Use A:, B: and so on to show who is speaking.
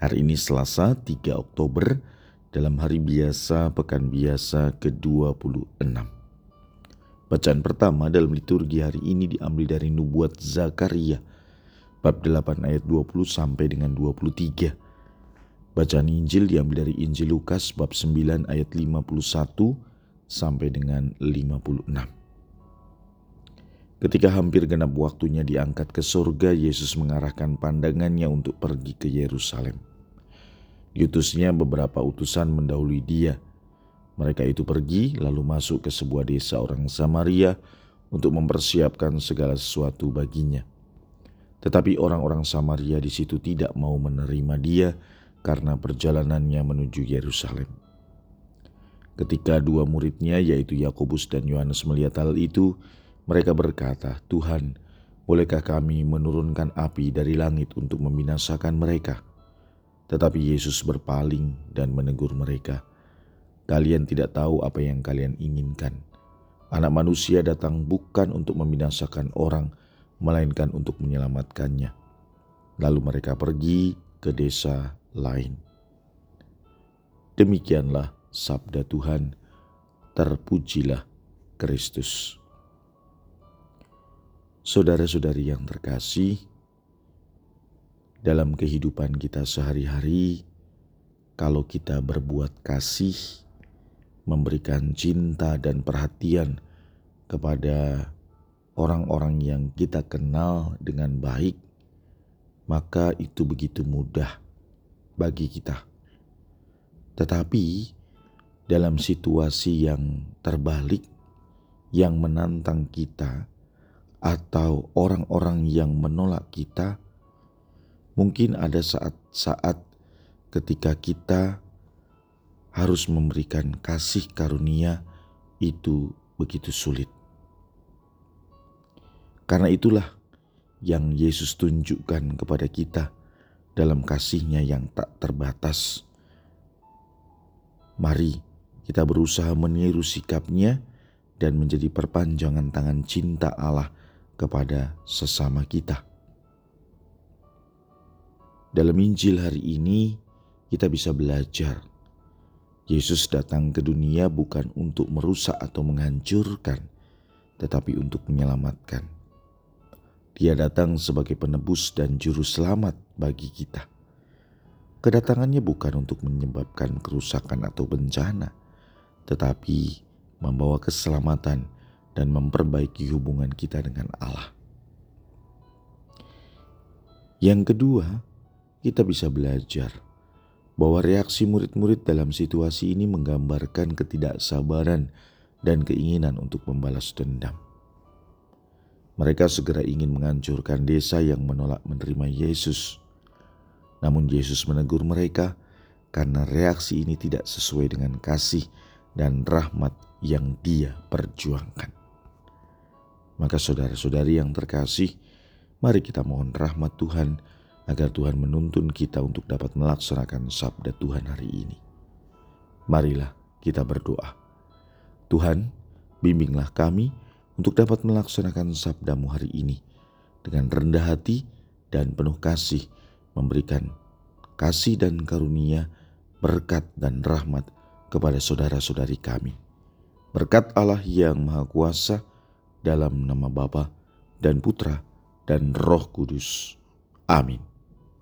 A: Hari ini Selasa 3 Oktober dalam hari biasa pekan biasa ke-26. Bacaan pertama dalam liturgi hari ini diambil dari nubuat Zakaria bab 8 ayat 20 sampai dengan 23. Bacaan Injil diambil dari Injil Lukas bab 9 ayat 51 sampai dengan 56. Ketika hampir genap waktunya diangkat ke surga, Yesus mengarahkan pandangannya untuk pergi ke Yerusalem. Diutusnya beberapa utusan mendahului dia. Mereka itu pergi lalu masuk ke sebuah desa orang Samaria untuk mempersiapkan segala sesuatu baginya. Tetapi orang-orang Samaria di situ tidak mau menerima dia karena perjalanannya menuju Yerusalem. Ketika dua muridnya yaitu Yakobus dan Yohanes melihat hal itu, mereka berkata, Tuhan, bolehkah kami menurunkan api dari langit untuk membinasakan mereka? Tetapi Yesus berpaling dan menegur mereka, Kalian tidak tahu apa yang kalian inginkan. Anak manusia datang bukan untuk membinasakan orang, melainkan untuk menyelamatkannya. Lalu mereka pergi ke desa lain. Demikianlah sabda Tuhan, terpujilah Kristus. Saudara-saudari yang terkasih, dalam kehidupan kita sehari-hari, kalau kita berbuat kasih, memberikan cinta dan perhatian kepada orang-orang yang kita kenal dengan baik, maka itu begitu mudah bagi kita. Tetapi dalam situasi yang terbalik, yang menantang kita, atau orang-orang yang menolak kita, mungkin ada saat-saat ketika kita harus memberikan kasih karunia itu begitu sulit. Karena itulah yang Yesus tunjukkan kepada kita dalam kasihnya yang tak terbatas. Mari kita berusaha meniru sikapnya dan menjadi perpanjangan tangan cinta Allah kepada sesama kita. Dalam Injil hari ini, kita bisa belajar. Yesus datang ke dunia bukan untuk merusak atau menghancurkan, tetapi untuk menyelamatkan. Dia datang sebagai penebus dan juru selamat bagi kita. Kedatangannya bukan untuk menyebabkan kerusakan atau bencana, tetapi membawa keselamatan dan memperbaiki hubungan kita dengan Allah. Yang kedua, kita bisa belajar bahwa reaksi murid-murid dalam situasi ini menggambarkan ketidaksabaran dan keinginan untuk membalas dendam. Mereka segera ingin menghancurkan desa yang menolak menerima Yesus. Namun Yesus menegur mereka karena reaksi ini tidak sesuai dengan kasih dan rahmat yang dia perjuangkan. Maka saudara-saudari yang terkasih, mari kita mohon rahmat Tuhan agar Tuhan menuntun kita untuk dapat melaksanakan sabda Tuhan hari ini. Marilah kita berdoa. Tuhan, bimbinglah kami untuk dapat melaksanakan sabdamu hari ini dengan rendah hati dan penuh kasih memberikan kasih dan karunia, berkat dan rahmat kepada saudara-saudari kami. Berkat Allah yang Maha Kuasa, dalam nama Bapa dan Putra dan Roh Kudus. Amin.